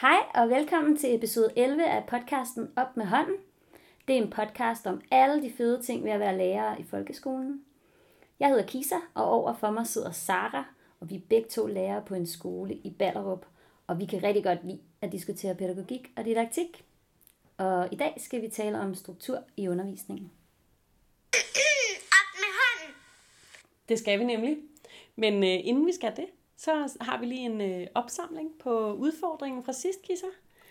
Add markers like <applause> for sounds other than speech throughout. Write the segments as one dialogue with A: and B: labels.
A: Hej og velkommen til episode 11 af podcasten Op med hånden. Det er en podcast om alle de fede ting ved at være lærer i folkeskolen. Jeg hedder Kisa, og over for mig sidder Sara, og vi er begge to lærere på en skole i Ballerup, og vi kan rigtig godt lide at diskutere pædagogik og didaktik. Og i dag skal vi tale om struktur i undervisningen.
B: Op med hånden.
C: Det skal vi nemlig. Men øh, inden vi skal det, så har vi lige en øh, opsamling på udfordringen fra sidst, Kisser.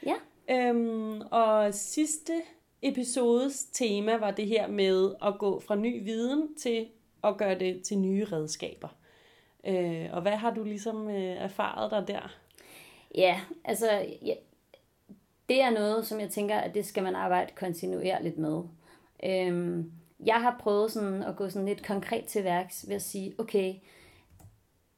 A: Ja,
C: Øhm, og sidste episodes tema var det her med at gå fra ny viden til at gøre det til nye redskaber. Øh, og hvad har du ligesom øh, erfaret dig der?
A: ja altså ja, det er noget, som jeg tænker, at det skal man arbejde kontinuerligt med. Øhm, jeg har prøvet sådan at gå sådan lidt konkret til værks ved at sige, okay,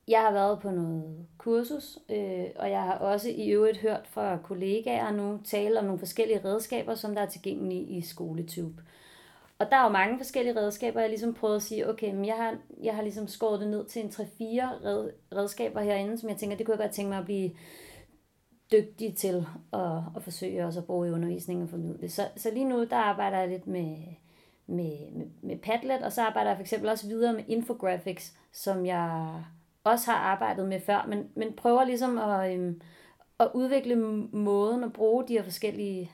A: jeg har været på noget kursus, øh, og jeg har også i øvrigt hørt fra kollegaer nu tale om nogle forskellige redskaber, som der er tilgængelige i SkoleTube. Og der er jo mange forskellige redskaber, jeg har ligesom prøvet at sige, okay, men jeg har, jeg har ligesom skåret det ned til en 3-4 red, redskaber herinde, som jeg tænker, det kunne jeg godt tænke mig at blive dygtig til at, at forsøge også at bruge i undervisningen og formidle. Så, så lige nu, der arbejder jeg lidt med, med, med, med Padlet, og så arbejder jeg for eksempel også videre med infographics, som jeg også har arbejdet med før, men, men prøver ligesom at, øhm, at udvikle måden at bruge de her forskellige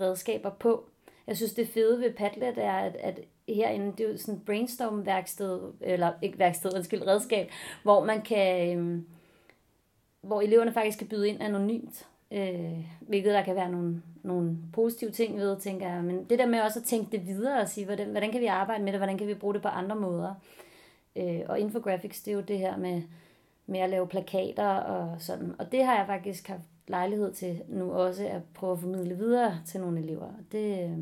A: redskaber på. Jeg synes, det fede ved Padlet er, at, at herinde, det er jo sådan et brainstorm-værksted, eller ikke værksted, undskyld, redskab, hvor man kan, øhm, hvor eleverne faktisk kan byde ind anonymt. Øh, hvilket der kan være nogle, nogle positive ting ved, tænker jeg. Men det der med også at tænke det videre og sige, hvordan, hvordan kan vi arbejde med det, hvordan kan vi bruge det på andre måder. Øh, og infographics, det er jo det her med, med at lave plakater og sådan. Og det har jeg faktisk haft lejlighed til nu også at prøve at formidle videre til nogle elever. Det, øh,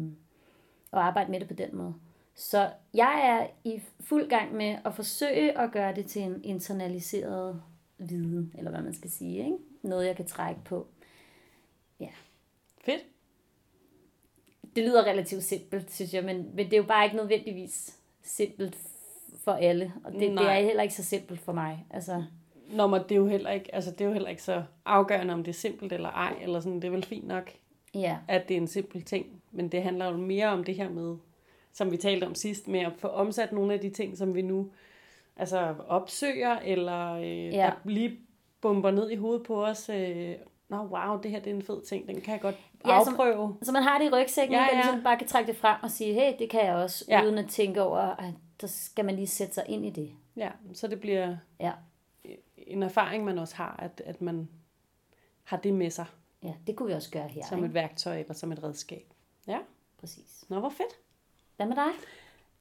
A: og arbejde med det på den måde. Så jeg er i fuld gang med at forsøge at gøre det til en internaliseret viden, eller hvad man skal sige. Ikke? Noget, jeg kan trække på. Ja.
C: Fedt.
A: Det lyder relativt simpelt, synes jeg, men, men det er jo bare ikke nødvendigvis simpelt for alle. Og det, det er heller ikke så simpelt for mig. Altså,
C: Nå, men det er jo heller ikke, altså det er jo heller ikke så afgørende, om det er simpelt eller ej, eller sådan, det er vel fint nok,
A: ja.
C: at det er en simpel ting, men det handler jo mere om det her med, som vi talte om sidst, med at få omsat nogle af de ting, som vi nu altså opsøger, eller øh,
A: Ja.
C: der lige bomber ned i hovedet på os. Øh, Nå, wow, det her det er en fed ting, den kan jeg godt
A: Ja,
C: afprøve.
A: Så man har det i rygsækken,
C: Ja,
A: ja, ja. ligesom bare kan trække det frem og sige, hey, det kan jeg også. Ja. uden at tænke over, at så skal man lige sætte sig ind i det.
C: Ja, så det bliver
A: Ja,
C: en erfaring, man også har, at, at man har det med sig
A: ja det kunne vi også gøre her.
C: som
A: ikke?
C: et værktøj eller som et redskab. Ja,
A: Præcis.
C: nå, hvor fedt.
A: Hvad med dig?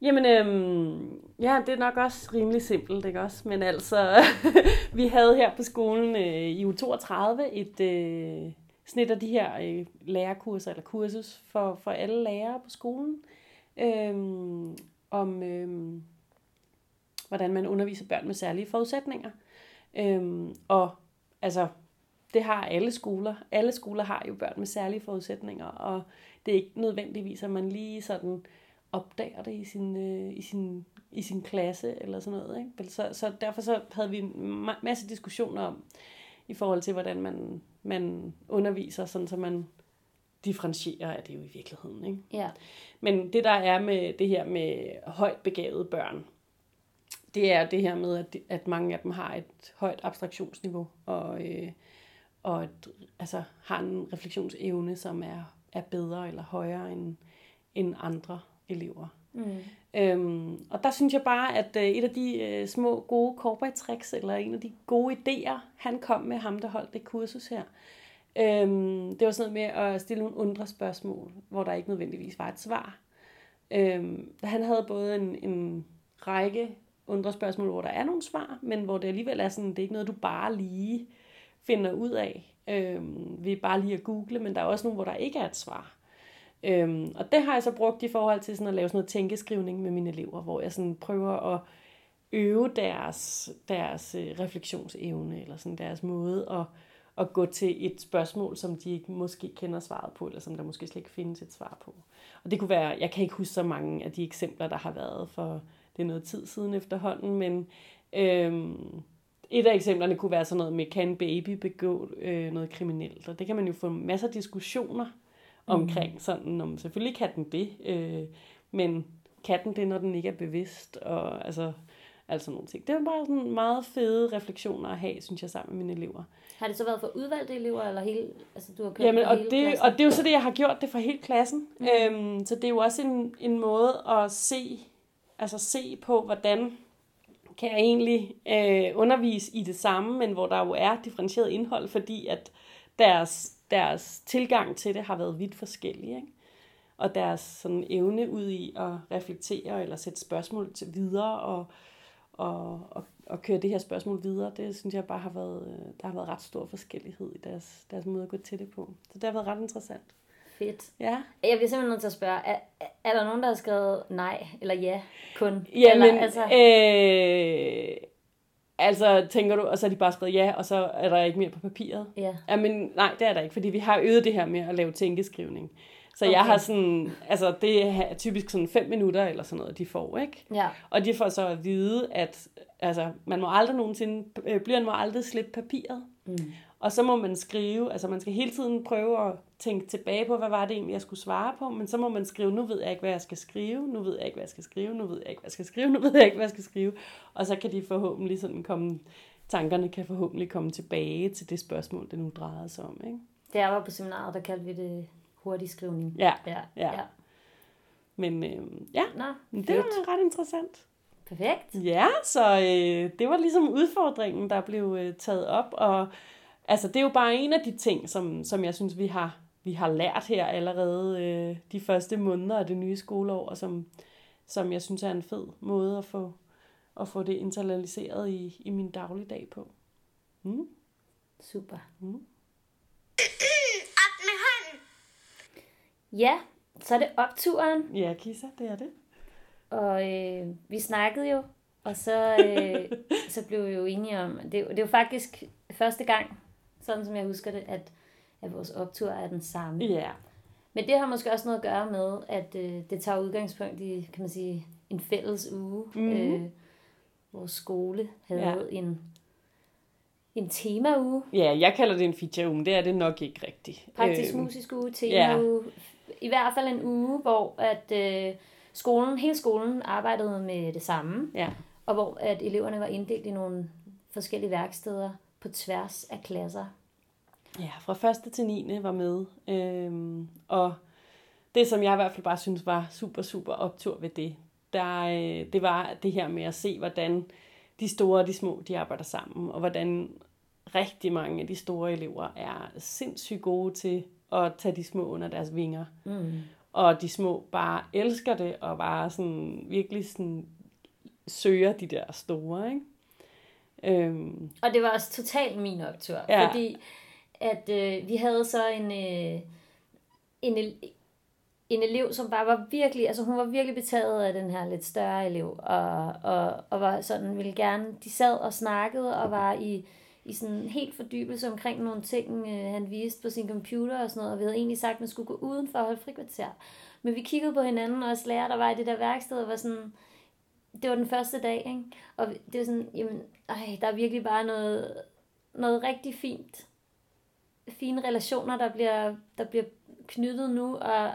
C: Jamen, øhm, ja, det er nok også rimelig simpelt, ikke også? Men altså, <laughs> vi havde her på skolen øh, i uge 32 et øh, snit af de her øh, lærerkurser, eller kursus for, for alle lærere på skolen, øhm, om øhm, hvordan man underviser børn med særlige forudsætninger. Øhm, og altså, det har alle skoler. Alle skoler har jo børn med særlige forudsætninger, og det er ikke nødvendigvis, at man lige sådan opdager det i sin, øh, i sin, i sin klasse eller sådan noget. Ikke? Vel, Så, så derfor så havde vi en ma- masse diskussioner om, i forhold til, hvordan man, man underviser, sådan så man differentierer, er det jo i virkeligheden. Ikke?
A: Ja,
C: Men det der er med det her med højt begavede børn, det er det her med, at, at mange af dem har et højt abstraktionsniveau, og, øh, og et, altså, har en refleksionsevne, som er, er bedre eller højere end, end andre elever.
A: mm.
C: Øhm, og der synes jeg bare, at øh, et af de øh, små gode corporate tricks, eller en af de gode idéer, han kom med ham, der holdt det kursus her, øhm, det var sådan noget med at stille nogle undre spørgsmål, hvor der ikke nødvendigvis var et svar. Øhm, han havde både en, en række undre spørgsmål, hvor der er nogle svar, men hvor det alligevel er sådan, det er ikke noget, du bare lige finder ud af øhm, ved bare lige at google, men der er også nogle, hvor der ikke er et svar. Øhm, og det har jeg så brugt i forhold til sådan at lave sådan noget tænkeskrivning med mine elever, hvor jeg sådan prøver at øve deres, deres øh, refleksionsevne, eller sådan deres måde at, at gå til et spørgsmål, som de ikke måske kender svaret på, eller som der måske slet ikke findes et svar på. Og det kunne være, jeg kan ikke huske så mange af de eksempler, der har været, for det er noget tid siden efterhånden, men øhm, et af eksemplerne kunne være sådan noget med, kan en baby begå øh, noget kriminelt? Og det kan man jo få masser af diskussioner omkring. Mm. Sådan, om, selvfølgelig kan den det, øh, men kan den det, når den ikke er bevidst? Og altså, altså nogle ting. Det er bare sådan meget fede refleksioner at have, synes jeg, sammen med mine elever.
A: Har det så været for udvalgte elever, eller hele, altså du har kørt
C: Jamen, og
A: hele
C: det,
A: klassen?
C: og det er jo så det, jeg har gjort det for hele klassen. Mm. Øhm, så det er jo også en, en måde at se, altså se på, hvordan kan jeg egentlig øh, undervise i det samme, men hvor der jo er differentieret indhold, fordi at deres, deres tilgang til det har været vidt forskellig. Ikke? Og deres sådan, evne ud i at reflektere eller sætte spørgsmål til videre og, og, og, og køre det her spørgsmål videre, det synes jeg bare har været, øh, der har været ret stor forskellighed i deres, deres måde at gå til det på. Så det har været ret interessant.
A: Fedt.
C: Ja.
A: Jeg bliver simpelthen nødt til at spørge, er, er der nogen, der har skrevet nej eller ja kun?
C: Jamen,
A: eller,
C: altså... Øh, altså, tænker du, og så har de bare skrevet ja, og så er der ikke mere på papiret?
A: Ja.
C: Jamen, nej, det er der ikke, fordi vi har øvet det her med at lave tænkeskrivning. Så okay. Jeg har sådan, altså det er typisk sådan fem minutter eller sådan noget, de får, ikke?
A: Ja.
C: Og de får så at vide, at altså, man må aldrig nogensinde, øh, blyanten må aldrig slippe papiret.
A: Mm.
C: Og så må man skrive, altså man skal hele tiden prøve at tænke tilbage på, hvad var det egentlig, jeg skulle svare på, men så må man skrive, nu ved jeg ikke, hvad jeg skal skrive, nu ved jeg ikke, hvad jeg skal skrive, nu ved jeg ikke, hvad jeg skal skrive, nu ved jeg ikke, hvad jeg skal skrive. Og så kan de forhåbentlig sådan komme, tankerne kan forhåbentlig komme tilbage til det spørgsmål, det nu drejede sig om, ikke?
A: Da jeg var på seminaret, der kaldte vi det hurtig skrivning.
C: Ja,
A: Ja.
C: Ja.
A: ja.
C: men øh, ja,
A: Nå,
C: det
A: fedt.
C: var ret interessant.
A: Perfekt.
C: Ja, så øh, det var ligesom udfordringen, der blev øh, taget op, og altså det er jo bare en af de ting, som, som jeg synes, vi har, vi har lært her allerede øh, de første måneder af det nye skoleår, og som, som jeg synes er en fed måde at få, at få det internaliseret i, i min dagligdag på. Mm.
A: Super.
B: Op med hånden.
A: Ja, så er det opturen,
C: Ja, Kisa, det er det.
A: og øh, vi snakkede jo, og så, øh, <laughs> så blev vi jo enige om, det, det er jo faktisk første gang, sådan som jeg husker det, at, at vores optur er den samme.
C: Ja,
A: Men det har måske også noget at gøre med, at øh, det tager udgangspunkt i, kan man sige, en fælles uge.
C: Mhm.
A: Øh, vores skole havde
C: Ja.
A: ja. en, en temauge,
C: ja jeg kalder det en feature uge, det er det nok ikke rigtigt.
A: praktisk
C: Øhm,
A: musisk uge, temauge. I hvert fald en uge, hvor at øh, skolen, hele skolen arbejdede med det samme,
C: Ja,
A: og hvor at eleverne var inddelt i nogle forskellige værksteder på tværs af klasser.
C: Ja, fra 1. til 9. var med. Øhm, og det, som jeg i hvert fald bare synes var super, super optur ved det, der, øh, det var det her med at se, hvordan de store og de små, de arbejder sammen, og hvordan rigtig mange af de store elever er sindssygt gode til at tage de små under deres vinger.
A: Mm.
C: Og de små bare elsker det, og bare sådan virkelig sådan søger de der store, ikke? Øhm,
A: Og det var også totalt min optur,
C: Ja.
A: fordi at øh, vi havde så en, øh, en, en elev, som bare var virkelig, altså hun var virkelig betaget af den her lidt større elev, og, og, og var sådan, ville gerne, de sad og snakkede, og var i, i sådan helt fordybelse omkring nogle ting, øh, han viste på sin computer og sådan noget, og vi havde egentlig sagt, at man skulle gå uden for at holde frikvarter. Men vi kiggede på hinanden, og os lærer, der var i det der værksted, og var sådan, det var den første dag, ikke? Og det var sådan, jamen, ej, der er virkelig bare noget, noget rigtig fint. Fine relationer, der bliver, der bliver knyttet nu, og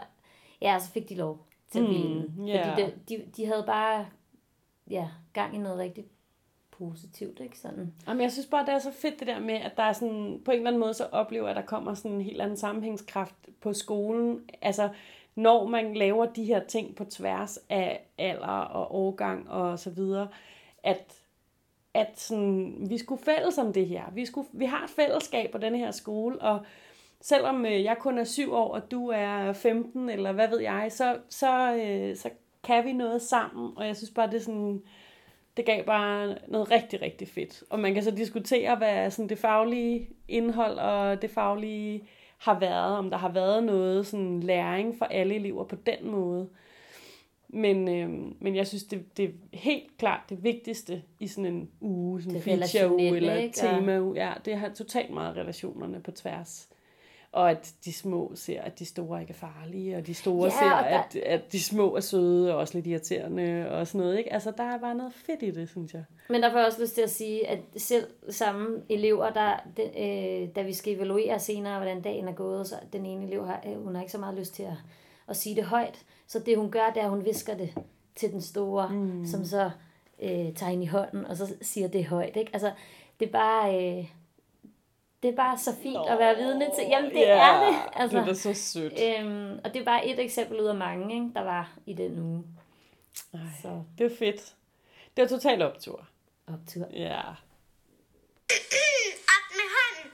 A: ja, så fik de lov til at
C: Mm,
A: blive.
C: ja.
A: Fordi det, de, de havde bare ja, gang i noget rigtig positivt, ikke sådan?
C: Jamen, jeg synes bare, det er så fedt det der med, at der er sådan, på en eller anden måde, så oplever at der kommer sådan en helt anden sammenhængskraft på skolen. Altså, når man laver de her ting på tværs af alder og årgang og så videre, at, at sådan, vi skulle fælles om det her. Vi, skulle, vi har et fællesskab på den her skole, og selvom øh, jeg kun er syv år, og du er 15, eller hvad ved jeg, så, så, øh, så kan vi noget sammen, og jeg synes bare, det er sådan, det gav bare noget rigtig, rigtig fedt. Og man kan så diskutere, hvad sådan det faglige indhold og det faglige har været, om der har været noget sådan læring for alle elever på den måde. Men, øh, men jeg synes, det, det er helt klart det vigtigste i sådan en uge, sådan en
A: Det
C: feature uge
A: relationelle,
C: eller
A: ikke? Og-
C: tema uge. Ja, det har totalt meget relationerne på tværs. Og at de små ser, at de store ikke er farlige, og de store
A: Ja,
C: ser,
A: der-
C: at, at de små er søde og også lidt irriterende og sådan noget. Ikke? Altså, der er bare noget fedt i det, synes jeg.
A: Men der får jeg også lyst til at sige, at selv samme elever, der, de, øh, da vi skal evaluere senere, hvordan dagen er gået, så den ene elev har, øh, hun har ikke så meget lyst til at, at sige det højt. Så det hun gør, det er, at hun visker det til den store, mm. som så øh, tager hende i hånden, og så siger det højt. Ikke? Altså, det er bare... Øh, det er bare så fint at være vidne til. Jamen, det
C: Ja,
A: er det. Altså,
C: Det er da så sødt.
A: øhm, og det er bare et eksempel ud af mange, ikke, der var i den uge.
C: Ej,
A: Så
C: det er fedt. Det er total optur.
A: optur.
C: Ja.
B: Op med hånden.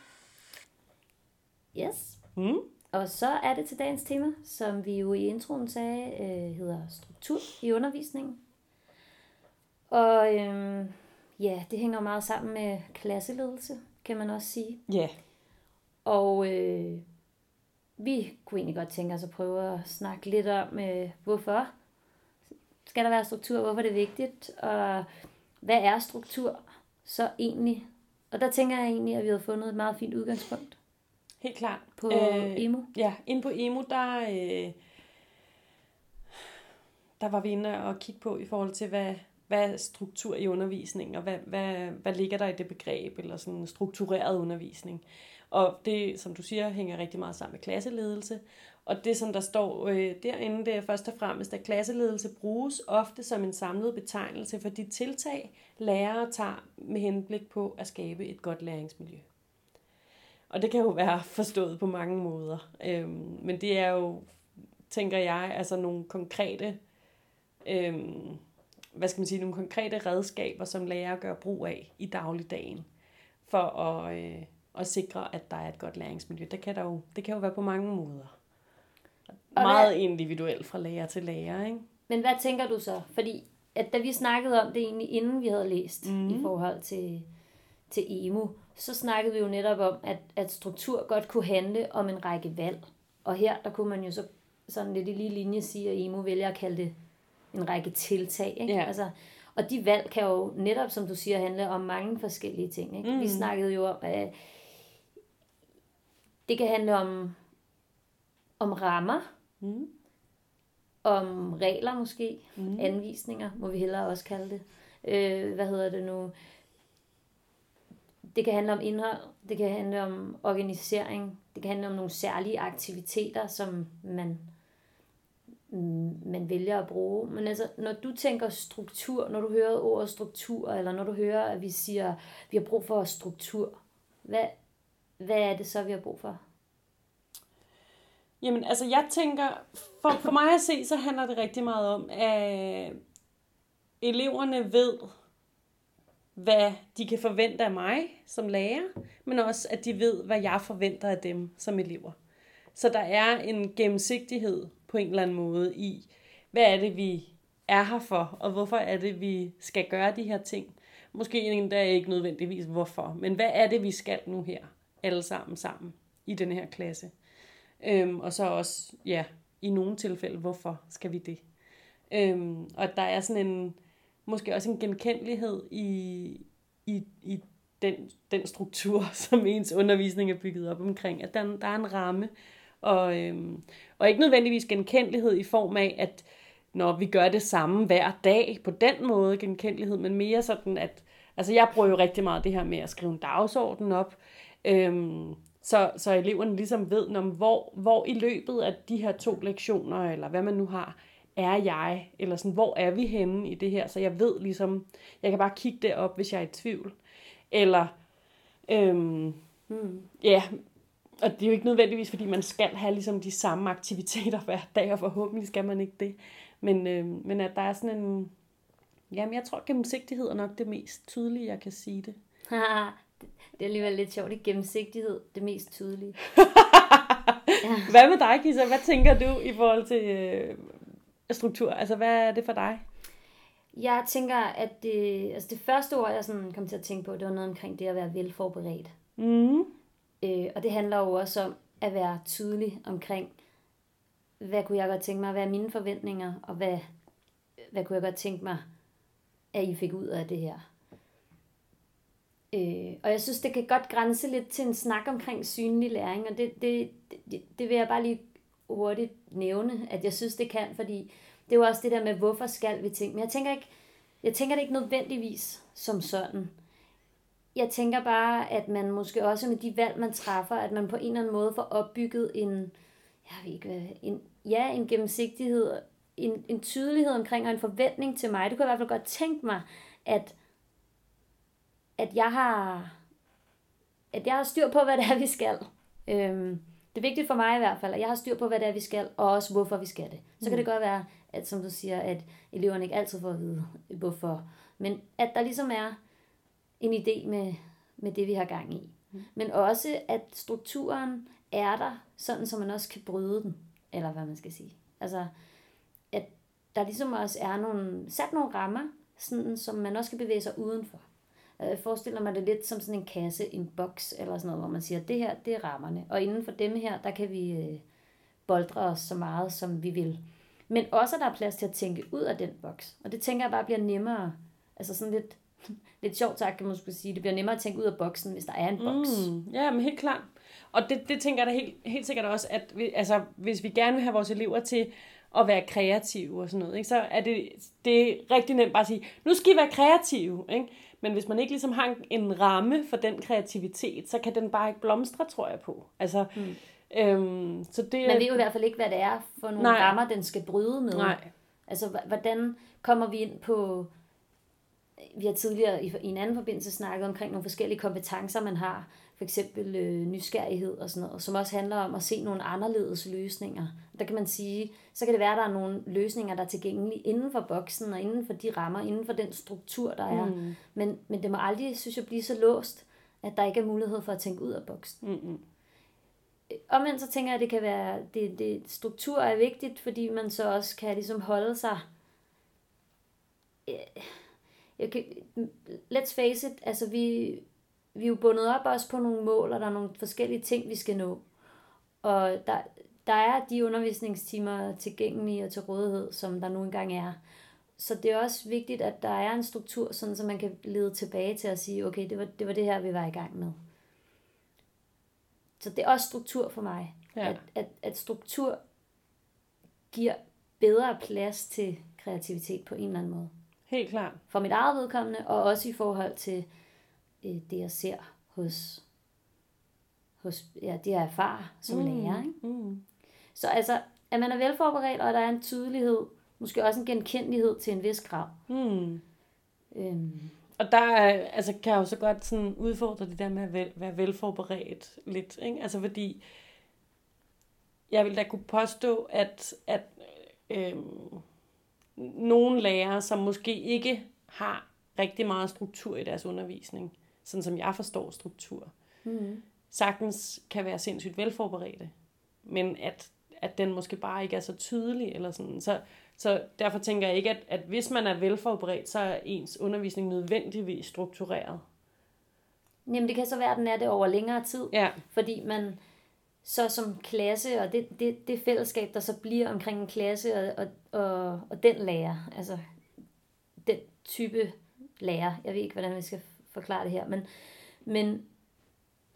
A: Yes.
C: Mm?
A: Og så er det til dagens tema, som vi jo i introen sagde, øh, hedder struktur i undervisningen. Og øhm, ja, det hænger meget sammen med klasseledelse, kan man også sige.
C: Ja.
A: Og øh, vi kunne egentlig godt tænke os at prøve at snakke lidt om, øh, hvorfor skal der være struktur, hvorfor er det vigtigt, og hvad er struktur så egentlig? Og der tænker jeg egentlig, at vi har fundet et meget fint udgangspunkt
C: Helt klart.
A: på øh, emo.
C: Ja, inde på emo, der, øh, der var vi inde og kigge på i forhold til, hvad, hvad er struktur i undervisningen, og hvad, hvad, hvad ligger der i det begreb, eller sådan struktureret undervisning. Og det, som du siger, hænger rigtig meget sammen med klasseledelse. Og det, som der står øh, derinde, det er først og fremmest, at klasseledelse bruges ofte som en samlet betegnelse for de tiltag, lærere tager med henblik på at skabe et godt læringsmiljø. Og det kan jo være forstået på mange måder. Øhm, men det er jo, tænker jeg, altså nogle konkrete, øhm, hvad skal man sige, nogle konkrete redskaber, som lærer gør brug af i dagligdagen, for at, øh, at sikre, at der er et godt læringsmiljø. Det kan, der jo, det kan jo være på mange måder.
A: Og
C: Meget
A: hvad-
C: individuelt fra lærer til lærer, ikke?
A: Men hvad tænker du så? Fordi at da vi snakkede om det egentlig, inden vi havde læst mm. i forhold til, til emo, så snakkede vi jo netop om, at, at struktur godt kunne handle om en række valg. Og her, der kunne man jo så sådan lidt i lige linje sige, at emo vælger at kalde det en række tiltag. Ikke?
C: Ja.
A: Altså, og de valg kan jo netop, som du siger, handle om mange forskellige ting. Ikke? Mm. Vi snakkede jo om, at det kan handle om, om rammer,
C: Mm.
A: om regler måske, mm. anvisninger, må vi hellere også kalde det. Øh, hvad hedder det nu? Det kan handle om indhold, det kan handle om organisering, det kan handle om nogle særlige aktiviteter, som man, man vælger at bruge. Men altså, når du tænker struktur, når du hører ordet struktur, eller når du hører, at vi siger, vi har brug for struktur, hvad, hvad er det så, vi har brug for?
C: Jamen, altså jeg tænker, for, for mig at se, så handler det rigtig meget om, at eleverne ved, hvad de kan forvente af mig som lærer, men også at de ved, hvad jeg forventer af dem som elever. Så der er en gennemsigtighed på en eller anden måde i, hvad er det, vi er her for, og hvorfor er det, vi skal gøre de her ting. Måske endda ikke nødvendigvis hvorfor, men hvad er det, vi skal nu her, alle sammen sammen i den her klasse. Øhm, og så også, ja, i nogle tilfælde, hvorfor skal vi det? Øhm, og der er sådan en, måske også en genkendelighed i, i, i den, den struktur, <laughs> som ens undervisning er bygget op omkring. At der, der er en ramme, og, øhm, og ikke nødvendigvis genkendelighed i form af, at når vi gør det samme hver dag, på den måde genkendelighed, men mere sådan, at altså jeg bruger jo rigtig meget det her med at skrive en dagsorden op, øhm, så, så eleverne ligesom ved, når, hvor, hvor i løbet af de her to lektioner, eller hvad man nu har, er jeg, eller sådan, hvor er vi henne i det her, så jeg ved ligesom, jeg kan bare kigge det op, hvis jeg er i tvivl. Eller, øhm,
A: Hmm.
C: ja, og det er jo ikke nødvendigvis, fordi man skal have ligesom de samme aktiviteter hver dag, og forhåbentlig skal man ikke det. Men, øhm, men at der er sådan en, jamen jeg tror gennemsigtighed er nok det mest tydelige, jeg kan sige det. <laughs>
A: Det er alligevel lidt sjovt, det gennemsigtighed, det mest tydelige. <laughs>
C: Hvad med dig, Kisa? Hvad tænker du i forhold til øh, struktur? Altså, hvad er det for dig?
A: Jeg tænker, at det, altså det første ord, jeg sådan kom til at tænke på, det var noget omkring det at være velforberedt.
C: Mm.
A: Øh, og det handler jo også om at være tydelig omkring, hvad kunne jeg godt tænke mig, hvad er mine forventninger, og hvad, hvad kunne jeg godt tænke mig, at I fik ud af det her. Øh, og jeg synes, det kan godt grænse lidt til en snak omkring synlig læring, og det, det, det, det vil jeg bare lige hurtigt nævne, at jeg synes, det kan, fordi det er jo også det der med, hvorfor skal vi tænke. Men jeg tænker ikke, jeg tænker det ikke nødvendigvis som sådan. Jeg tænker bare, at man måske også med de valg, man træffer, at man på en eller anden måde får opbygget en, jeg ved ikke hvad, en, ja, en gennemsigtighed, en, en tydelighed omkring og en forventning til mig. Det kunne jeg i hvert fald godt tænke mig, at, at jeg har at jeg har styr på, hvad det er, vi skal. Øhm, det er vigtigt for mig i hvert fald, at jeg har styr på, hvad det er, vi skal, og også hvorfor vi skal det. Så mm. kan det godt være, at som du siger, at eleverne ikke altid får at vide, hvorfor. Men at der ligesom er en idé med, med det, vi har gang i. Mm. Men også, at strukturen er der, sådan så man også kan bryde den, eller hvad man skal sige. Altså, at der ligesom også er nogle, sat nogle rammer, sådan, som man også kan bevæge sig udenfor. Jeg forestiller mig det lidt som sådan en kasse, en boks eller sådan noget, hvor man siger, det her, det er rammerne. Og inden for dem her, der kan vi øh, boldre os så meget, som vi vil. Men også, at der er plads til at tænke ud af den boks. Og det tænker jeg bare bliver nemmere. Altså sådan lidt, lidt sjovt sagt, kan man skulle sige. Det bliver nemmere at tænke ud af boksen, hvis der er en boks.
C: Mm, ja, men helt klart. Og det, det tænker jeg da helt, helt sikkert også, at vi, altså, hvis vi gerne vil have vores elever til at være kreative og sådan noget, ikke, så er det, det er rigtig nemt bare at sige, nu skal I være kreative. Ikke? Men hvis man ikke ligesom har en ramme for den kreativitet, så kan den bare ikke blomstre, tror jeg på. Altså, mm. øhm, så det,
A: Man ved jo i hvert fald ikke, hvad det er for nogle nej. rammer, den skal bryde med.
C: Nej.
A: Altså, hvordan kommer vi ind på... Vi har tidligere i, i en anden forbindelse snakket omkring nogle forskellige kompetencer, man har for eksempel øh, nysgerrighed og sådan noget, som også handler om at se nogle anderledes løsninger. Der kan man sige, så kan det være, at der er nogle løsninger, der er tilgængelige inden for boksen og inden for de rammer, inden for den struktur, der er. Mm. Men, men det må aldrig, synes jeg, blive så låst, at der ikke er mulighed for at tænke ud af boksen. Mm-hmm. Omvendt så tænker jeg, at det kan være, det, det, struktur er vigtigt, fordi man så også kan ligesom holde sig jeg kan, let's face it, altså vi, vi er jo bundet op også på nogle mål, og der er nogle forskellige ting, vi skal nå. Og der, der er de undervisningstimer tilgængelige og til rådighed, som der nu engang er. Så det er også vigtigt, at der er en struktur, sådan så man kan lede tilbage til at sige, okay, det var det, var det her, vi var i gang med. Så det er også struktur for mig. Ja. At, at, at struktur giver bedre plads til kreativitet på en eller anden måde.
C: Helt klart.
A: For mit eget vedkommende, og også i forhold til øh, det, jeg ser hos, hos ja, det, jeg erfarer som mm. lærer. Ikke? Mm. Så altså, at man er velforberedt, og der er en tydelighed, måske også en genkendelighed til en vis grad. Mm.
C: Øhm. Og der er, altså, kan jeg jo så godt sådan udfordre det der med at vel, være velforberedt lidt. Ikke? Altså fordi, jeg vil da kunne påstå, at, at øhm, nogle lærere, som måske ikke har rigtig meget struktur i deres undervisning, sådan som jeg forstår struktur, mm. sagtens kan være sindssygt velforberedte, men at, at den måske bare ikke er så tydelig, eller sådan. Så, så derfor tænker jeg ikke, at, at hvis man er velforberedt, så er ens undervisning nødvendigvis struktureret.
A: Jamen det kan så være, at den er det over længere tid, ja. fordi man så som klasse, og det, det, det fællesskab, der så bliver omkring en klasse, og, og, og, og den lærer, altså den type lærer, jeg ved ikke, hvordan vi skal forklare det her, men, men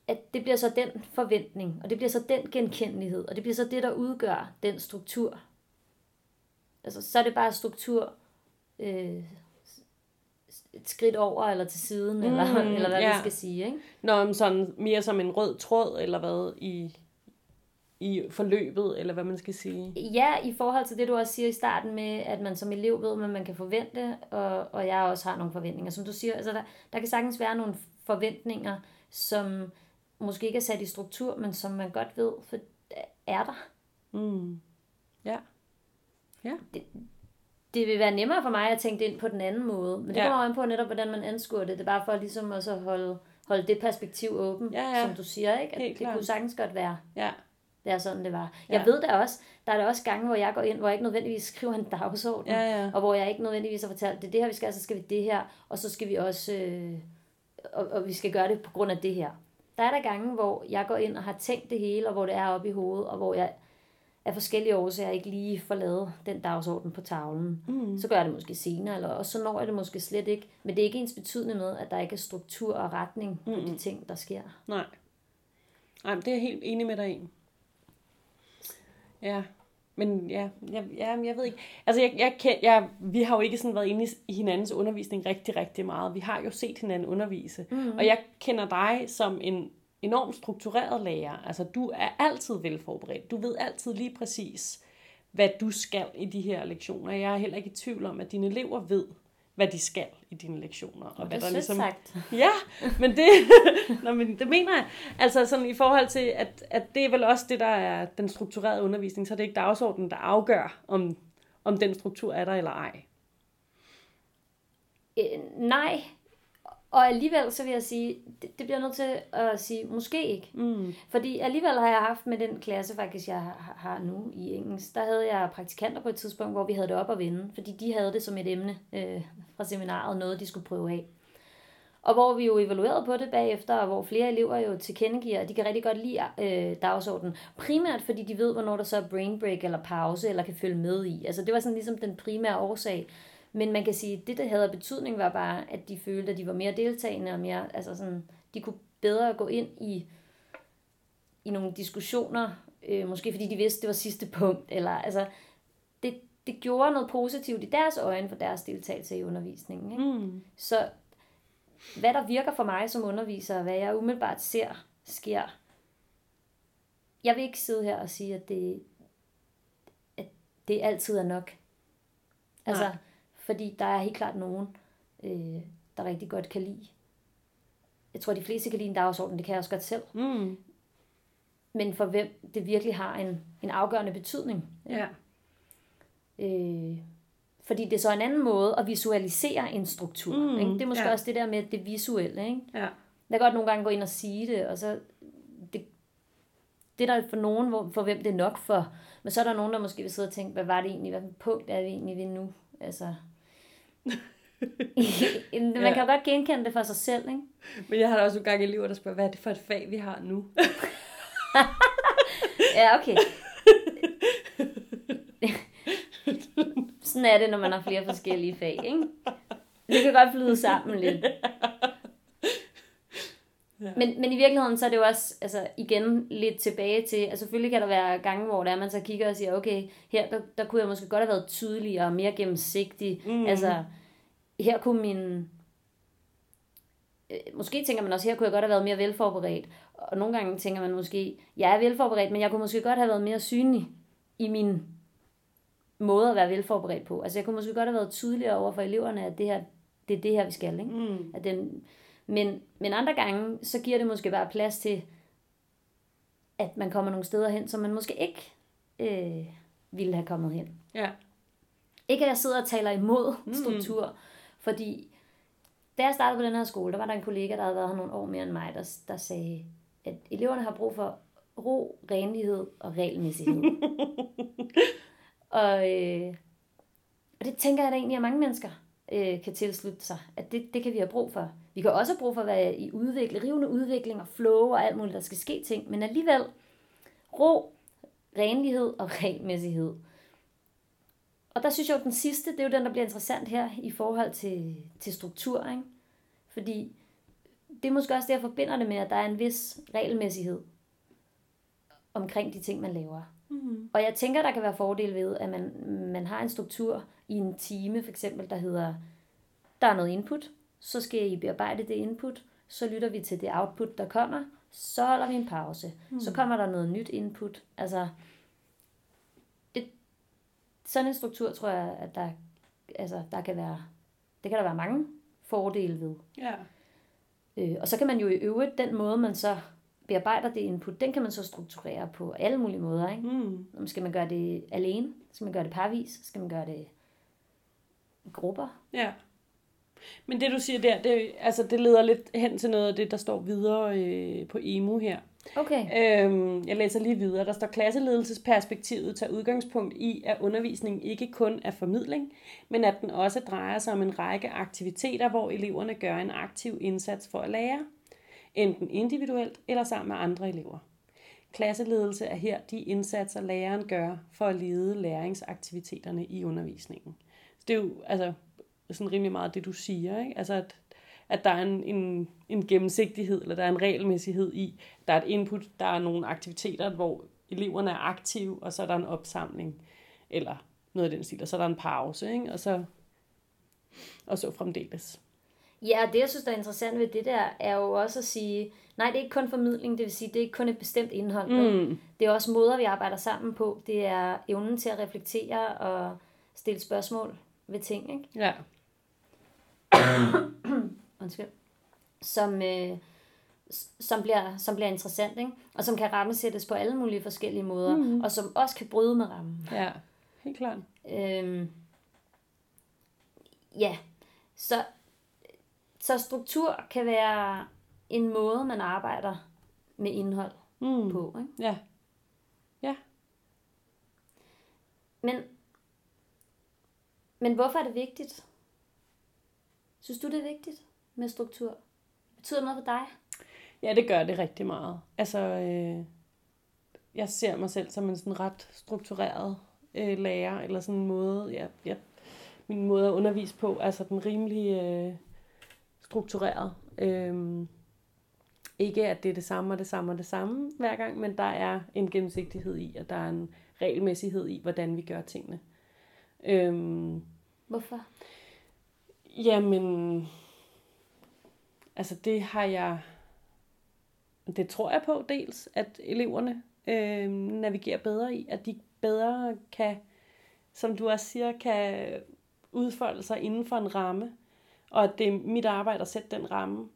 A: at det bliver så den forventning, og det bliver så den genkendelighed, og det bliver så det, der udgør den struktur. Altså, så er det bare struktur øh, et skridt over, eller til siden, mm, eller, eller hvad ja. vi skal sige, ikke?
C: Nå, sådan mere som en rød tråd, eller hvad, i, i forløbet, eller hvad man skal sige.
A: Ja, i forhold til det, du også siger i starten med, at man som elev ved, hvad man kan forvente, og, og jeg også har nogle forventninger. Som du siger, altså der, der kan sagtens være nogle forventninger, som måske ikke er sat i struktur, men som man godt ved, for er der. Mm. Ja. Ja. Det, det vil være nemmere for mig at tænke det ind på den anden måde, men det ja. kommer an på netop, hvordan man anskuer det. Det er bare for ligesom også at holde, holde det perspektiv åben, ja, ja. som du siger, ikke? At Helt det klar. kunne sagtens godt være. Ja det er sådan, det var. Ja. Jeg ved da også, der er der også gange, hvor jeg går ind, hvor jeg ikke nødvendigvis skriver en dagsorden, ja, ja. og hvor jeg ikke nødvendigvis har fortalt, det er det her, vi skal, så skal vi det her, og så skal vi også, øh, og, og vi skal gøre det på grund af det her. Der er der gange, hvor jeg går ind og har tænkt det hele, og hvor det er oppe i hovedet, og hvor jeg af forskellige årsager ikke lige får lavet den dagsorden på tavlen. Mm. Så gør jeg det måske senere, eller også så når jeg det måske slet ikke. Men det er ikke ens betydende med, at der ikke er struktur og retning på mm. de ting, der sker.
C: Nej. Nej, det er jeg helt enig med dig i. Ja, men ja, jeg, ja, jeg ved ikke. Altså, jeg, jeg, kan, jeg, vi har jo ikke sådan været inde i, i hinandens undervisning rigtig, rigtig meget. Vi har jo set hinanden undervise. Mm-hmm. Og jeg kender dig som en enormt struktureret lærer. Altså, du er altid velforberedt. Du ved altid lige præcis, hvad du skal i de her lektioner. Jeg er heller ikke i tvivl om, at dine elever ved, hvad de skal i dine lektioner. Og,
A: og
C: hvad
A: det er
C: der ligesom...
A: sagt. <laughs>
C: Ja, men det, <laughs> Nå, men det mener jeg. Altså sådan i forhold til, at, at det er vel også det, der er den strukturerede undervisning, så det er ikke dagsordenen, der afgør, om, om den struktur er der eller ej.
A: Øh, nej, og alligevel så vil jeg sige, det, det bliver nødt til at sige, måske ikke.
C: Mm.
A: Fordi alligevel har jeg haft med den klasse, faktisk jeg har, har nu i engelsk, der havde jeg praktikanter på et tidspunkt, hvor vi havde det op at vinde, fordi de havde det som et emne øh, fra seminaret, noget de skulle prøve af. Og hvor vi jo evaluerede på det bagefter, og hvor flere elever jo tilkendegiver, at de kan rigtig godt lide øh, dagsordenen. Primært fordi de ved, hvornår der så er brain break eller pause, eller kan følge med i. Altså det var sådan ligesom den primære årsag. Men man kan sige, at det, der havde betydning, var bare, at de følte, at de var mere deltagende og mere, altså sådan, de kunne bedre gå ind i, i nogle diskussioner, øh, måske fordi de vidste, det var sidste punkt, eller altså, det, det gjorde noget positivt i deres øjne for deres deltagelse i undervisningen. Ikke?
C: Mm.
A: Så hvad der virker for mig som underviser, hvad jeg umiddelbart ser sker, jeg vil ikke sidde her og sige, at det, at det altid er nok. Altså, Nej fordi der er helt klart nogen, øh, der rigtig godt kan lide. Jeg tror, de fleste kan lide en dagsorden, det kan jeg også godt selv.
C: Mm.
A: Men for hvem det virkelig har en, en afgørende betydning.
C: Ja.
A: Øh, fordi det er så en anden måde at visualisere en struktur.
C: Mm,
A: ikke? Det er måske
C: ja.
A: også det der med det visuelle. Ikke?
C: Ja.
A: Jeg kan godt nogle gange gå ind og sige det, og så det, det er der for nogen, hvor, for hvem det er nok for. Men så er der nogen, der måske vil sidde og tænke, hvad var det egentlig, hvad punkt er vi egentlig ved nu? Altså, <laughs> man
C: Ja.
A: kan jo godt genkende det for sig selv, ikke?
C: Men jeg har da også nogle gange elever, der spørger, hvad er det for et fag, vi har nu? <laughs>
A: Ja, okay. <laughs> Sådan er det, når man har flere forskellige fag, ikke? Det kan godt flyde sammen lidt.
C: Ja.
A: Men, men i virkeligheden, så er det jo også, altså igen, lidt tilbage til, altså selvfølgelig kan der være gange, hvor der er, man så kigger og siger, okay, her, der, der kunne jeg måske godt have været tydeligere og mere gennemsigtig.
C: Mm.
A: Altså, her kunne min... Øh, Måske tænker man også, her kunne jeg godt have været mere velforberedt. Og nogle gange tænker man måske, jeg er velforberedt, men jeg kunne måske godt have været mere synlig i min måde at være velforberedt på. Altså jeg kunne måske godt have været tydeligere over for eleverne, at det her, det er det her, vi skal. Ikke?
C: Mm.
A: At den, men, men andre gange, så giver det måske bare plads til, at man kommer nogle steder hen, som man måske ikke øh, ville have kommet hen.
C: Ja.
A: Ikke at jeg sidder og taler imod
C: Mm.
A: struktur, fordi da jeg startede på den her skole, der var der en kollega, der havde været her nogle år mere end mig, der, der sagde, at eleverne har brug for ro, renlighed og regelmæssighed. <laughs> og, øh, og det tænker jeg da egentlig, at mange mennesker øh, kan tilslutte sig, at det, det kan vi have brug for. Vi kan også have brug for at være i udvikling, rivende udvikling og flow og alt muligt, der skal ske ting, men alligevel ro, renlighed og <laughs> regelmæssighed. Og der synes jeg jo, den sidste, det er jo den, der bliver interessant her i forhold til, til struktur. Ikke? Fordi det er måske også det, jeg forbinder det med, at der er en vis regelmæssighed omkring de ting, man laver.
C: Mm.
A: Og jeg tænker, der kan være fordel ved, at man, man har en struktur i en time, for eksempel, der hedder, der er noget input, så skal I bearbejde det input, så lytter vi til det output, der kommer, så holder vi en pause. Mm. Så kommer der noget nyt input. Altså, det, sådan en struktur tror jeg, at der, altså, der kan være, det kan der være mange fordele ved.
C: Ja.
A: Øh, og så kan man jo i øvrigt, den måde man så bearbejder det input, den kan man så strukturere på alle mulige måder. Ikke?
C: Mm.
A: Om Skal man gøre det alene? Skal man gøre det parvis? Skal man gøre det i grupper?
C: Ja. Men det du siger der, det, altså, det leder lidt hen til noget af det, der står videre øh, på EMU her.
A: Okay.
C: Øhm, jeg læser lige videre. Der står klasseledelsesperspektivet tager udgangspunkt i, at undervisning ikke kun er formidling, men at den også drejer sig om en række aktiviteter, hvor eleverne gør en aktiv indsats for at lære, enten individuelt eller sammen med andre elever. klasseledelse er her de indsatser, læreren gør for at lede læringsaktiviteterne i undervisningen. Så det er jo altså, sådan rimelig meget det, du siger. Ikke? Altså, at, at der er en, en, en gennemsigtighed, eller der er en regelmæssighed i, der er et input, der er nogle aktiviteter, hvor eleverne er aktive, og så er der en opsamling, eller noget af den stil, og så er der en pause, ikke? Og, så, og så fremdeles.
A: Ja, det jeg synes, der er interessant ved det der, er jo også at sige, nej, det er ikke kun formidling, det vil sige, det er ikke kun et bestemt indhold. Mm. Det er også måder, vi arbejder sammen på. Det er evnen til at reflektere og stille spørgsmål ved ting, ikke?
C: Ja. <coughs>
A: Undskyld. Som, øh, som, bliver, som bliver interessant, ikke? og som kan rammesættes på alle mulige forskellige måder, mm. og som også kan bryde med rammen.
C: Ja, helt klart.
A: Øhm, ja, så, så struktur kan være en måde, man arbejder med indhold mm. på. Ikke?
C: Ja. Ja.
A: Men, men hvorfor er det vigtigt? Synes du, det er vigtigt med struktur? Betyder det noget for dig?
C: Ja, det gør det rigtig meget. Altså, øh, jeg ser mig selv som en sådan ret struktureret øh, lærer, eller sådan en måde, ja, ja, min måde at undervise på, altså den rimelig øh, struktureret. Øh, ikke at det er det samme og det samme og det samme hver gang, men der er en gennemsigtighed i, og der er en regelmæssighed i, hvordan vi gør tingene. Øh,
A: Hvorfor?
C: Jamen, altså det har jeg, det tror jeg på dels, at eleverne øh, navigerer bedre i, at de bedre kan, som du også siger, kan udfolde sig inden for en ramme, og at det er mit arbejde at sætte den ramme.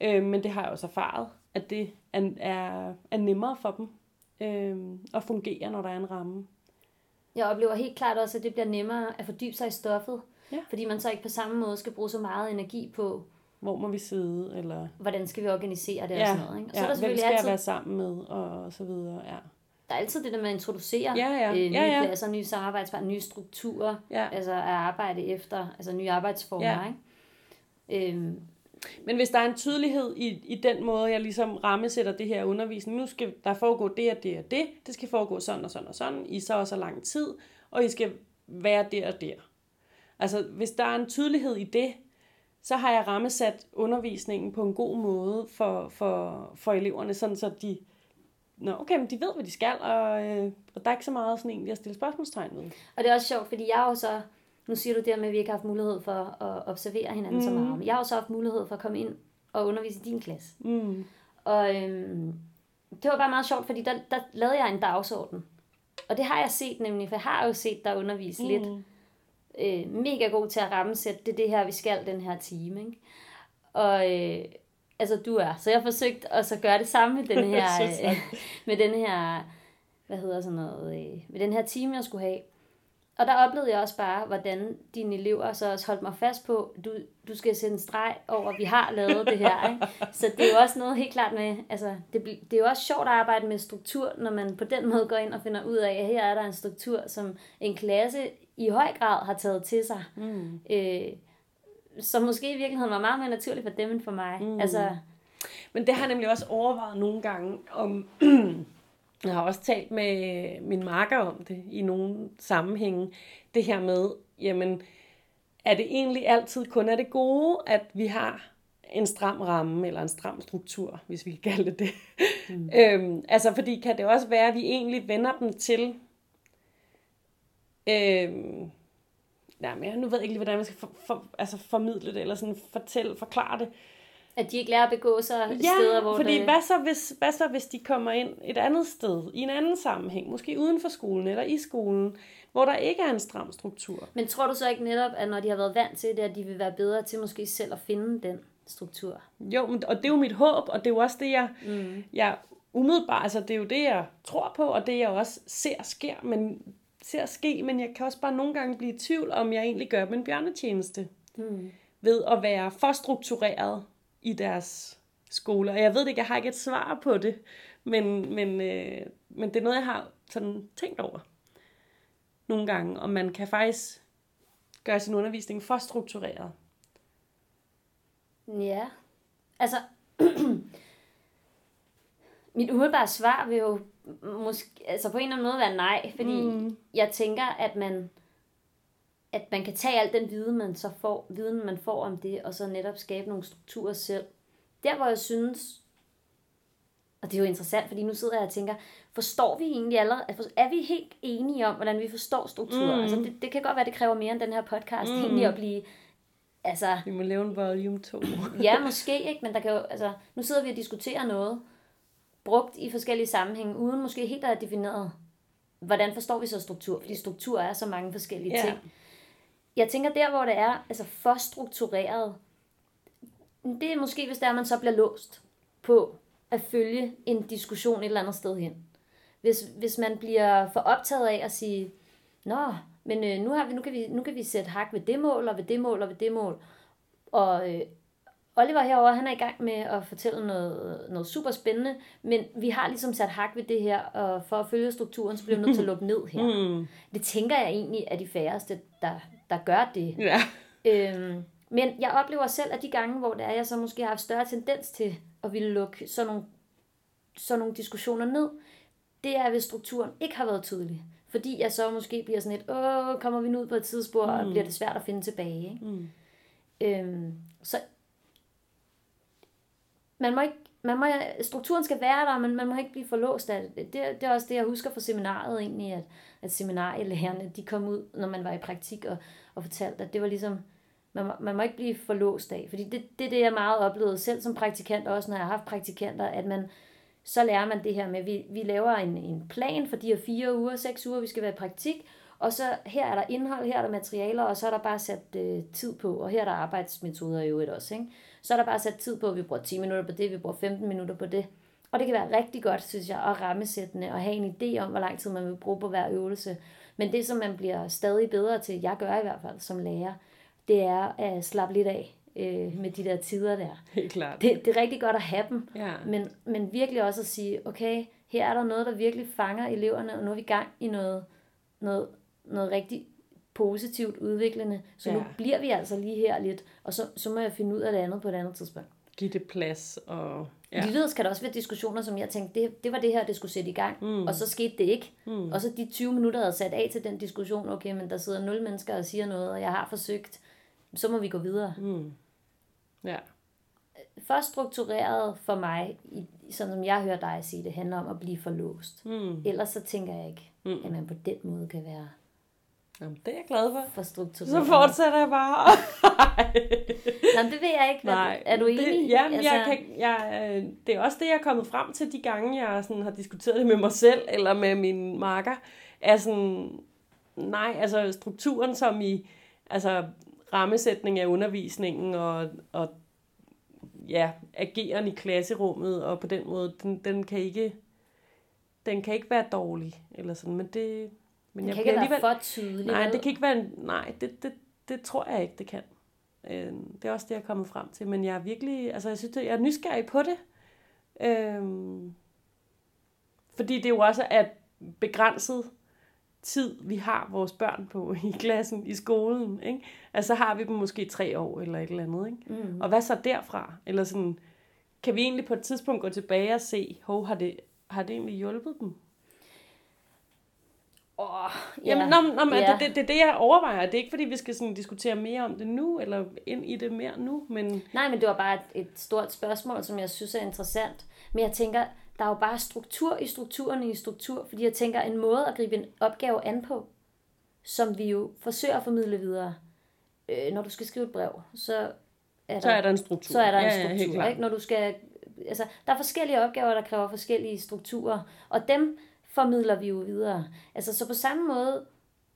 C: Øh, men det har jeg også erfaret, at det er, er, er nemmere for dem øh, at fungere, når der er en ramme.
A: Jeg oplever helt klart også, at det bliver nemmere at fordybe sig i stoffet, Ja. Fordi man så ikke på samme måde skal bruge så meget energi på,
C: hvor må vi sidde, eller...
A: Hvordan skal vi organisere det ja. og sådan noget. Ikke? Og
C: så ja, er der selvfølgelig hvem skal altid... jeg være sammen med, og så videre, ja.
A: Der er altid det der med at introducere
C: ja, ja.
A: Øh, nye
C: ja, ja.
A: pladser, nye samarbejdspartnere, nye strukturer, ja. altså at arbejde efter, altså nye arbejdsformer, ja. ikke? Øhm,
C: men hvis der er en tydelighed i, i den måde, jeg ligesom rammesætter det her undervisning, nu skal der foregå det og det og det, det skal foregå sådan og sådan og sådan, i så og så lang tid, og I skal være der og der. Altså, hvis der er en tydelighed i det, så har jeg rammesat undervisningen på en god måde for, for, for eleverne, sådan så de, Nå, okay, men de ved, hvad de skal, og, øh, og der er ikke så meget sådan egentlig at stille spørgsmålstegn ved.
A: Og det er også sjovt, fordi jeg har jo så, nu siger du det med, at vi ikke har haft mulighed for at observere hinanden mm. så meget, men jeg har jo så haft mulighed for at komme ind og undervise i din klasse.
C: Mm.
A: Og øhm, det var bare meget sjovt, fordi der, der lavede jeg en dagsorden. Og det har jeg set nemlig, for jeg har jo set dig undervise mm. lidt øh, mega god til at rammesætte, det er det her, vi skal den her time. Ikke? Og øh, altså du er. Så jeg har forsøgt at så gøre det samme med den <laughs> her, øh, med den her, hvad hedder sådan noget, øh, med den her time, jeg skulle have. Og der oplevede jeg også bare, hvordan dine elever så også holdt mig fast på, du, du skal sætte en streg over, at vi har lavet det her. Ikke? <laughs> Så det er jo også noget helt klart med, altså det, det er jo også sjovt at arbejde med struktur, når man på den måde går ind og finder ud af, at her er der en struktur, som en klasse i høj grad har taget til sig.
C: Mm.
A: Øh, som måske i virkeligheden var meget mere naturligt for dem end for mig. Mm. Altså,
C: Men det har jeg nemlig også overvejet nogle gange, om <clears throat> jeg har også talt med min marker om det i nogle sammenhænge. Det her med, jamen, er det egentlig altid kun er det gode, at vi har en stram ramme, eller en stram struktur, hvis vi kan kalde det det. Mm. <laughs> øhm, altså, fordi kan det også være, at vi egentlig vender dem til Øhm, nej, men jeg nu ved ikke lige, hvordan man skal for, for, altså formidle det, eller sådan fortælle, forklare det.
A: At de ikke lærer at begå sig
C: ja,
A: steder, hvor
C: fordi
A: det...
C: hvad så, hvis, hvad så hvis de kommer ind et andet sted, i en anden sammenhæng, måske uden for skolen eller i skolen, hvor der ikke er en stram struktur.
A: Men tror du så ikke netop, at når de har været vant til det, at de vil være bedre til måske selv at finde den struktur?
C: Jo, og det er jo mit håb, og det er jo også det, jeg, mm. jeg umiddelbart, altså det er jo det, jeg tror på, og det jeg også ser sker, men ser ske, men jeg kan også bare nogle gange blive i tvivl, om jeg egentlig gør dem en bjørnetjeneste.
A: Mm.
C: Ved at være for struktureret i deres skole. Og jeg ved ikke, jeg har ikke et svar på det, men, men, øh, men det er noget, jeg har sådan tænkt over nogle gange, om man kan faktisk gøre sin undervisning for struktureret.
A: Ja, altså <clears throat> mit umiddelbare svar vil jo måske, altså på en eller anden måde være nej, fordi mm. jeg tænker, at man, at man kan tage al den viden, man så får, viden, man får om det, og så netop skabe nogle strukturer selv. Der, hvor jeg synes, og det er jo interessant, fordi nu sidder jeg og tænker, forstår vi egentlig allerede, er vi helt enige om, hvordan vi forstår strukturer? Mm. Altså, det, det kan godt være, det kræver mere end den her podcast, mm. egentlig at blive Altså,
C: vi må lave en volume 2.
A: ja, måske ikke, men der kan jo, altså, nu sidder vi og diskuterer noget, brugt i forskellige sammenhænge, uden måske helt at have defineret, hvordan forstår vi så struktur? Fordi struktur er så mange forskellige ja. ting. Jeg tænker der, hvor det er altså for struktureret, det er måske, hvis der er, man så bliver låst på at følge en diskussion et eller andet sted hen. Hvis, hvis man bliver for optaget af at sige, Nå, men øh, nu, har vi, nu, kan vi, nu kan vi sætte hak ved det mål, og ved det mål, og ved det mål. Og øh, Oliver herover han er i gang med at fortælle noget, noget super spændende, men vi har ligesom sat hak ved det her, og for at følge strukturen, så bliver vi nødt til at lukke ned her. <laughs> Mm. Det tænker jeg egentlig er de færreste, der, der gør det. Ja. Øhm, men jeg oplever selv, at de gange, hvor det er, jeg så måske har haft større tendens til at ville lukke sådan nogle, sådan nogle diskussioner ned, det er, hvis strukturen ikke har været tydelig. Fordi jeg så måske bliver sådan et, åh, kommer vi nu ud på et tidsspor, mm. og bliver det svært at finde tilbage. Ikke? Mm. Øhm, så man må ikke, man må, strukturen skal være der, men man må ikke blive forlåst af det. det. Det er også det, jeg husker fra seminaret egentlig, at, at seminarielærerne, de kom ud, når man var i praktik, og, og fortalte, at det var ligesom, man må, man må ikke blive forlåst af. Fordi det, det er det, jeg meget oplevede selv som praktikant, også når jeg har haft praktikanter, at man, så lærer man det her med, at vi, vi laver en, en plan for de her fire uger, seks uger, vi skal være i praktik, og så her er der indhold, her er der materialer, og så er der bare sat øh, tid på, og her er der arbejdsmetoder i øvrigt også. Ikke? Så er der bare sat tid på, at vi bruger 10 minutter på det, vi bruger 15 minutter på det. Og det kan være rigtig godt, synes jeg, at rammesættende og have en idé om, hvor lang tid man vil bruge på hver øvelse. Men det, som man bliver stadig bedre til, jeg gør i hvert fald som lærer, det er at slappe lidt af øh, med de der tider der.
C: Helt klart.
A: Det, det er rigtig godt at have dem, ja. men, men virkelig også at sige, okay, her er der noget, der virkelig fanger eleverne, og nu er vi i gang i noget, noget, noget rigtig positivt udviklende, så ja. nu bliver vi altså lige her lidt, og så, så må jeg finde ud af det andet på et andet tidspunkt.
C: Giv det plads. Og,
A: ja. Ligeledes kan der også være diskussioner, som jeg tænkte, det, det var det her, det skulle sætte i gang, mm. og så skete det ikke. Mm. Og så de 20 minutter, jeg havde sat af til den diskussion, okay, men der sidder nul mennesker og siger noget, og jeg har forsøgt, så må vi gå videre. Mm. Ja. For struktureret for mig, sådan som jeg hører dig sige, det handler om at blive forlåst. Mm. Ellers så tænker jeg ikke, mm. at man på den måde kan være
C: Jamen, det er jeg glad for.
A: For struktureret.
C: Så fortsætter jeg bare. <laughs>
A: Nå, det ved jeg ikke. Nej, er du enig?
C: Det, ja, altså... jeg kan, jeg, øh, det er også det, jeg er kommet frem til de gange, jeg sådan har diskuteret det med mig selv, eller med min marker. Er sådan, nej, altså strukturen som i, altså rammesætning af undervisningen og, og ja, ageren i klasserummet, og på den måde, den, den kan ikke den kan ikke være dårlig, eller sådan, men det...
A: Men det jeg kan ikke være for tydelig.
C: Nej, det kan ikke være, nej, det, det, det tror jeg ikke, det kan. Øh, det er også det, jeg er kommet frem til, men jeg er virkelig, altså jeg synes, jeg er nysgerrig på det. Øh, fordi det jo også er begrænset tid, vi har vores børn på i klassen, i skolen. Ikke? Altså har vi dem måske tre år eller et eller andet. Ikke? Mm. Og hvad så derfra? Eller sådan, kan vi egentlig på et tidspunkt gå tilbage og se, hov, har det, har det egentlig hjulpet dem?
A: Oh,
C: ja. Jamen, nå, nå, ja. det, det, det er det, jeg overvejer. Det er ikke, fordi vi skal sådan diskutere mere om det nu, eller ind i det mere nu. Men...
A: Nej, men det var bare et, et stort spørgsmål, som jeg synes er interessant. Men jeg tænker, der er jo bare struktur i strukturen i struktur, fordi jeg tænker, en måde at gribe en opgave an på, som vi jo forsøger at formidle videre. Øh, når du skal skrive et brev, så
C: er der, så er der en struktur.
A: Så er der en struktur, ja, ja, ikke? Når du skal, altså, der er forskellige opgaver, der kræver forskellige strukturer, og dem formidler vi jo videre. Altså, så på samme måde,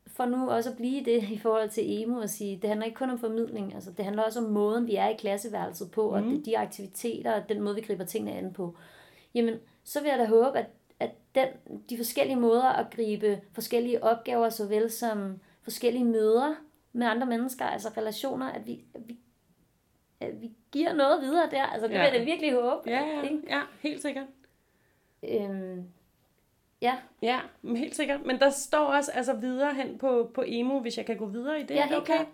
A: for nu også at blive det i forhold til emo og sige, det handler ikke kun om formidling, altså det handler også om måden, vi er i klasseværelset på, mm. og mhm. de aktiviteter, og den måde, vi griber tingene an på jamen så vil jeg da håbe, at, at den, de forskellige måder at gribe forskellige opgaver, såvel som forskellige møder med andre mennesker, altså relationer, at vi, at vi, at vi giver noget videre der. Altså det ja. vil jeg da virkelig håbe.
C: Ja, ja, ikke? ja helt sikkert.
A: Øhm, ja.
C: Ja, helt sikkert. Men der står også altså videre hen på, på emo, hvis jeg kan gå videre i det.
A: Ja, okay. Klart.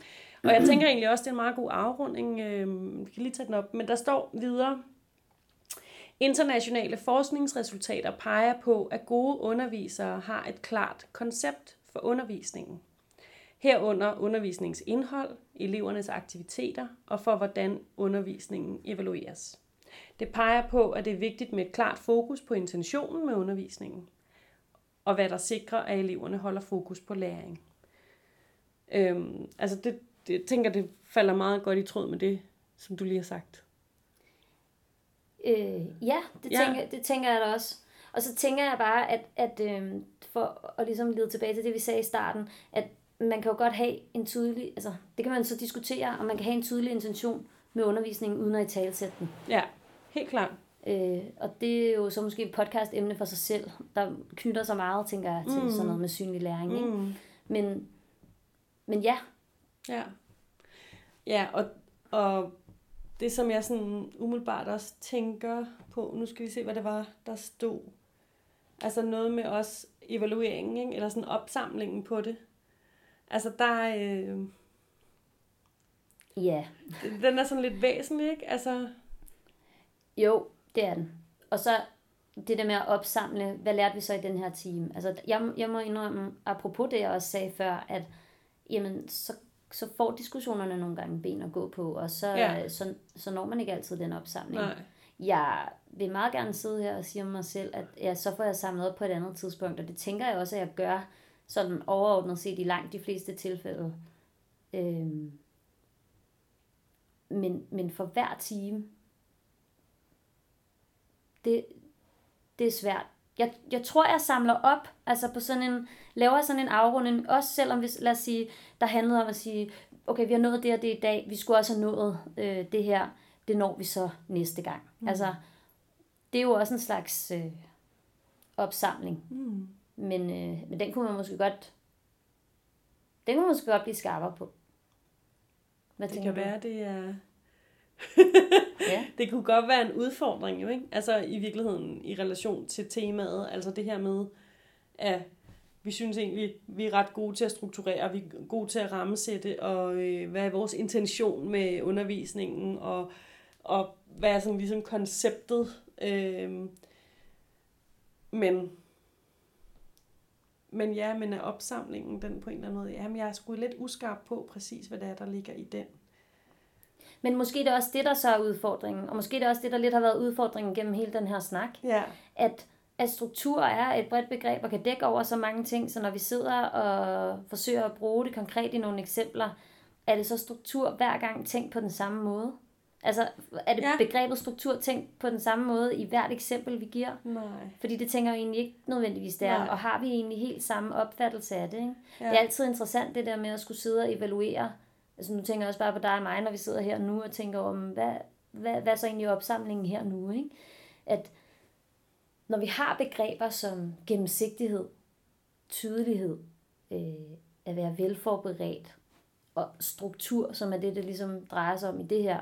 C: Og jeg tænker egentlig også, det er en meget god afrunding. Øhm, vi kan lige tage den op. Men der står videre, Internationale forskningsresultater peger på, at gode undervisere har et klart koncept for undervisningen. Herunder undervisningens indhold, elevernes aktiviteter og for hvordan undervisningen evalueres. Det peger på, at det er vigtigt med et klart fokus på intentionen med undervisningen, og hvad der sikrer, at eleverne holder fokus på læring. Øhm, altså det, det, jeg tænker, det falder meget godt i tråd med det, som du lige har sagt.
A: Øh, ja, det,
C: Ja.
A: Tænker, det tænker jeg da også. Og så tænker jeg bare, at, at øh, for at ligesom lede tilbage til det, vi sagde i starten, at man kan jo godt have en tydelig, altså det kan man så diskutere, om man kan have en tydelig intention med undervisningen, uden at i talsætte den.
C: Ja, helt klart.
A: Øh, og det er jo så måske et podcast-emne for sig selv, der knytter sig meget, tænker jeg, til mm. sådan noget med synlig læring. Ikke?
C: Mm.
A: Men, men ja,
C: Ja. Ja, og, og det som jeg sådan umiddelbart også tænker på, nu skal vi se, hvad det var, der stod. Altså noget med også evalueringen, ikke? eller sådan opsamlingen på det. Altså der, øh,
A: ja,
C: den er sådan lidt væsentlig, ikke? Altså,
A: Jo, det er den. Og så det der med at opsamle, hvad lærte vi så i den her time? Altså, jeg, jeg må indrømme, apropos det, jeg også sagde før, at jamen, så, så får diskussionerne nogle gange ben at gå på, og så,
C: Ja.
A: så, så når man ikke altid den opsamling.
C: nej.
A: Jeg vil meget gerne sidde her og sige om mig selv, at ja, så får jeg samlet op på et andet tidspunkt, og det tænker jeg også, at jeg gør sådan overordnet set i langt de fleste tilfælde. Øhm, men, men for hver time, det, det er svært. Jeg, jeg tror, jeg samler op, altså på sådan en, laver sådan en afrunding, også selvom hvis, lad os sige, der handlede om at sige, okay, vi har nået det og det i dag, vi skulle også have nået øh, det her, det når vi så næste gang. Mm. Altså, det er jo også en slags øh, opsamling,
C: Mm.
A: men, øh, men den kunne man måske godt, den kunne man måske godt blive skarpere på. Hvad
C: Det kan
A: du?
C: være, det er...
A: Ja. <laughs>
C: det kunne godt være en udfordring jo, ikke? Altså i virkeligheden i relation til temaet, altså det her med, at vi synes egentlig, vi er ret gode til at strukturere, vi er gode til at rammesætte, og øh, hvad er vores intention med undervisningen, og, og hvad er sådan ligesom konceptet. Øh, men, men ja, men er opsamlingen den på en eller anden måde, jamen jeg er sgu lidt uskarp på præcis, hvad det er, der ligger i den.
A: Men måske det er også det, der så er udfordringen, og måske det er også det, der lidt har været udfordringen gennem hele den her snak.
C: Ja,
A: at, at struktur er et bredt begreb og kan dække over så mange ting, så når vi sidder og forsøger at bruge det konkret i nogle eksempler, er det så struktur hver gang tænkt på den samme måde? Altså, er det
C: Ja.
A: begrebet struktur tænkt på den samme måde i hvert eksempel, vi giver?
C: nej.
A: Fordi det tænker jeg egentlig ikke nødvendigvis, det er.
C: Nej.
A: Og har vi egentlig helt samme opfattelse af det? Ikke?
C: Ja.
A: Det er altid interessant det der med at skulle sidde og evaluere. Altså nu tænker jeg også bare på dig og mig, når vi sidder her nu og tænker om, hvad, hvad, hvad er så egentlig opsamlingen her nu? Ikke? At når vi har begreber som gennemsigtighed, tydelighed, øh, at være velforberedt og struktur, som er det, det ligesom drejer sig om i det her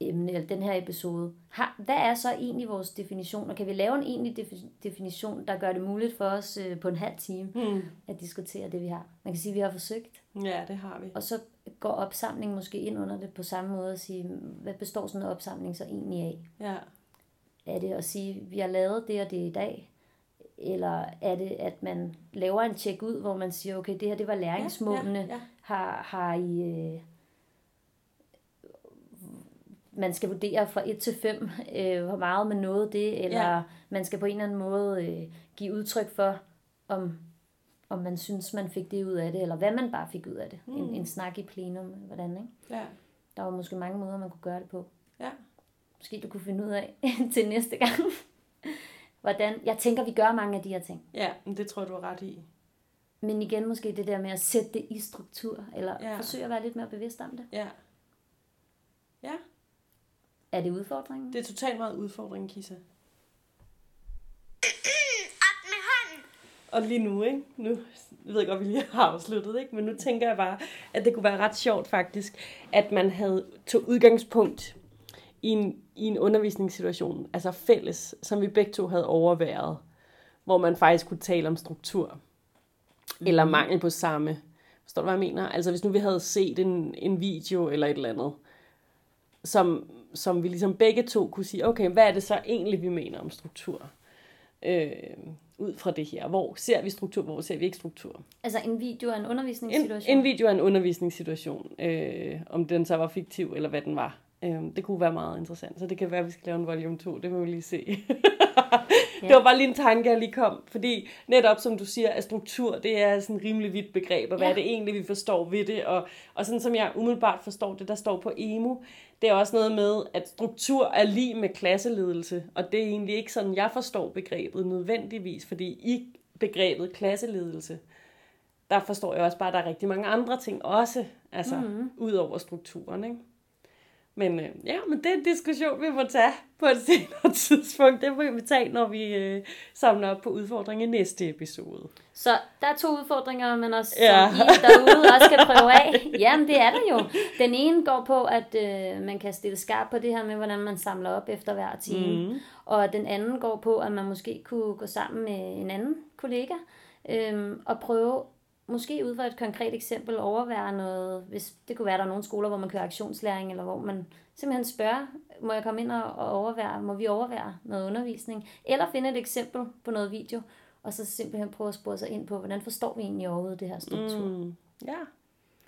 A: emne, eller den her episode. Har, hvad er så egentlig vores definition? Og kan vi lave en egentlig defi- definition, der gør det muligt for os øh, på en halv time
C: Hmm.
A: at diskutere det, vi har? Man kan sige, at vi har forsøgt.
C: Ja, det har vi.
A: Og så går opsamlingen måske ind under det på samme måde og sige, hvad består sådan en opsamling så egentlig af?
C: Ja.
A: Er det at sige, at vi har lavet det og det i dag? Eller er det, at man laver en tjek ud, hvor man siger, okay, det her det var læringsmålene.
C: Ja, ja, ja.
A: Har, har I... Øh, man skal vurdere fra 1 til 5, øh, hvor meget man nåede det, eller
C: Ja.
A: man skal på en eller anden måde øh, give udtryk for, om, om man synes, man fik det ud af det, eller hvad man bare fik ud af det. Mm. En, en snak i plenum, hvordan, ikke?
C: Ja.
A: Der var måske mange måder, man kunne gøre det på.
C: Ja.
A: Måske du kunne finde ud af <laughs> til næste gang. <laughs> Hvordan, jeg tænker, vi gør mange af de her ting.
C: Ja, det tror du har ret i.
A: Men igen måske det der med at sætte det i struktur, eller
C: ja.
A: forsøge at være lidt mere bevidst om det.
C: Ja. Ja,
A: Er det udfordringen?
C: det er totalt meget udfordring, Kisa.
B: Op med hånden.
C: Og lige nu, ikke? Nu jeg ved jeg godt, vi lige har afsluttet, ikke? Men nu tænker jeg bare, at det kunne være ret sjovt faktisk, at man havde tog udgangspunkt i en, i en undervisningssituation, altså fælles, som vi begge to havde overværet, hvor man faktisk kunne tale om struktur. Eller mangel på samme. Forstår du, hvad jeg mener? Altså hvis nu vi havde set en, en video eller et eller andet, som, som vi ligesom begge to kunne sige, okay, hvad er det så egentlig, vi mener om struktur? Øh, ud fra det her. Hvor ser vi struktur, hvor ser vi ikke struktur?
A: Altså en video af en
C: En,
A: undervisningssituation?
C: en video af en undervisningssituation, øh, om den så var fiktiv, eller hvad den var. Øh, det kunne være meget interessant, så det kan være, at vi skal lave en volume 2, det må vi lige se. <laughs> det var bare lige en tanke, jeg lige kom, fordi netop som du siger, at struktur, det er sådan et rimelig vidt begreb, og hvad
A: Ja.
C: er det egentlig, vi forstår ved det, og, og sådan som jeg umiddelbart forstår det, der står på EMU, det er også noget med, at struktur er lige med klasseledelse, og det er egentlig ikke sådan, jeg forstår begrebet nødvendigvis, fordi i begrebet klasseledelse, der forstår jeg også bare, at der er rigtig mange andre ting også, altså mm-hmm. ud over strukturen, ikke? Men øh, ja, men det er en diskussion, vi må tage på et <laughs> senere tidspunkt. Det må vi tage, når vi øh, samler op på udfordringen i næste episode.
A: Så der er to udfordringer, men også
C: Ja.
A: som I derude også skal prøve af. Jamen, det er der jo. Den ene går på, at øh, man kan stille skarp på det her med, hvordan man samler op efter hver time. Mm. Og den anden går på, at man måske kunne gå sammen med en anden kollega øhm, og prøve, måske ud fra et konkret eksempel, overvære noget, hvis det kunne være, der er nogle skoler, hvor man kører aktionslæring, eller hvor man simpelthen spørger, må jeg komme ind og overvære, må vi overvære noget undervisning, eller finde et eksempel på noget video, og så simpelthen prøve at spore sig ind på, hvordan forstår vi egentlig overhovedet det her struktur. Mm.
C: Ja,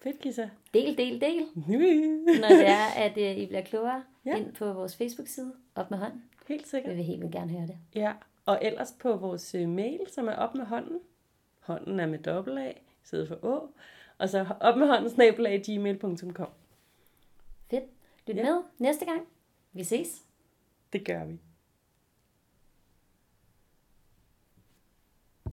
C: fedt, Kissa.
A: Del, del, del,
C: Helt <laughs>
A: når det er, at øh, I bliver klogere
C: Ja.
A: ind på vores Facebook-side, op med hånden.
C: sikkert.
A: Vi vil helt vildt gerne høre det.
C: Ja, og ellers på vores øh, mail, som er op med hånden. Hånden er med dobbelt Sidder for Å. Og så op med hånden, snabelag, gmail.com.
A: Fedt. Lyt ja. med næste gang. Vi ses.
C: Det gør vi.